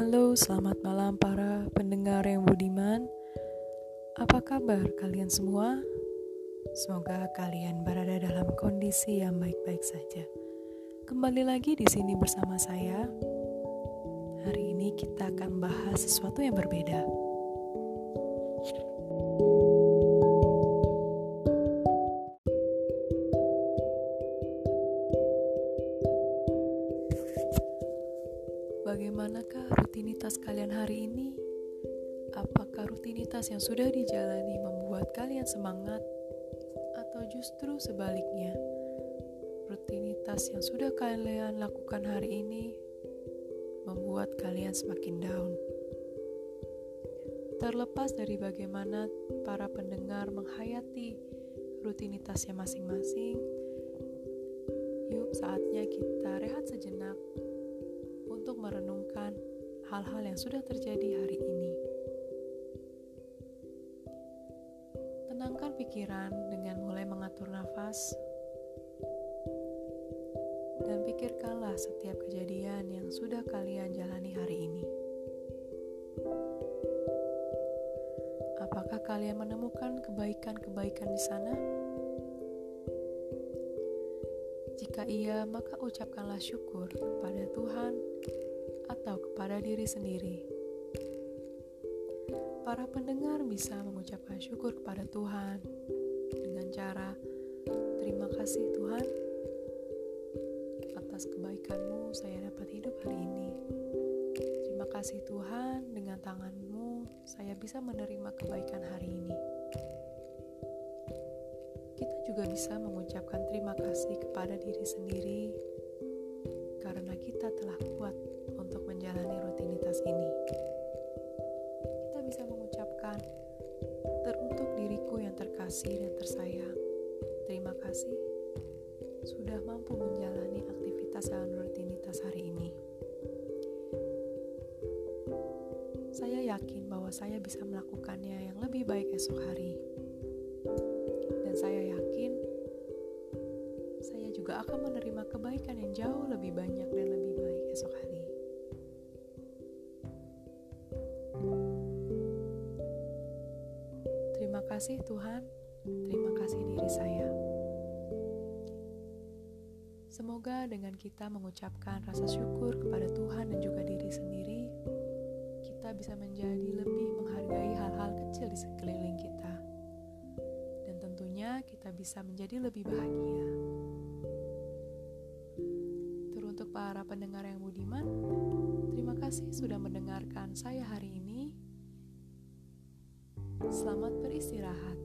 Halo, selamat malam para pendengar yang budiman. Apa kabar kalian semua? Semoga kalian berada dalam kondisi yang baik-baik saja. Kembali lagi di sini bersama saya. Hari ini kita akan bahas sesuatu yang berbeda. Bagaimanakah rutinitas kalian hari ini? Apakah rutinitas yang sudah dijalani membuat kalian semangat, atau justru sebaliknya? Rutinitas yang sudah kalian lakukan hari ini membuat kalian semakin down. Terlepas dari bagaimana para pendengar menghayati rutinitasnya masing-masing, yuk saatnya kita rehat sejenak merenungkan hal-hal yang sudah terjadi hari ini. Tenangkan pikiran dengan mulai mengatur nafas dan pikirkanlah setiap kejadian yang sudah kalian jalani hari ini. Apakah kalian menemukan kebaikan-kebaikan di sana? Jika iya, maka ucapkanlah syukur kepada Tuhan atau kepada diri sendiri. Para pendengar bisa mengucapkan syukur kepada Tuhan dengan cara terima kasih Tuhan atas kebaikanmu saya dapat hidup hari ini. Terima kasih Tuhan dengan tanganmu saya bisa menerima kebaikan hari ini juga bisa mengucapkan terima kasih kepada diri sendiri bisa mengucapkan teruntuk diriku yang terkasih dan tersayang. Terima kasih sudah mampu menjalani aktivitas dalam rutinitas hari ini. Saya yakin bahwa saya bisa melakukannya yang lebih baik esok hari. Dan saya yakin juga akan menerima kebaikan yang jauh lebih banyak dan lebih baik esok hari. Kasih Tuhan, terima kasih diri saya. Semoga dengan kita mengucapkan rasa syukur kepada Tuhan dan juga diri sendiri, kita bisa menjadi lebih menghargai hal-hal kecil di sekeliling kita. Dan tentunya kita bisa menjadi lebih bahagia para pendengar yang budiman. Terima kasih sudah mendengarkan saya hari ini. Selamat beristirahat.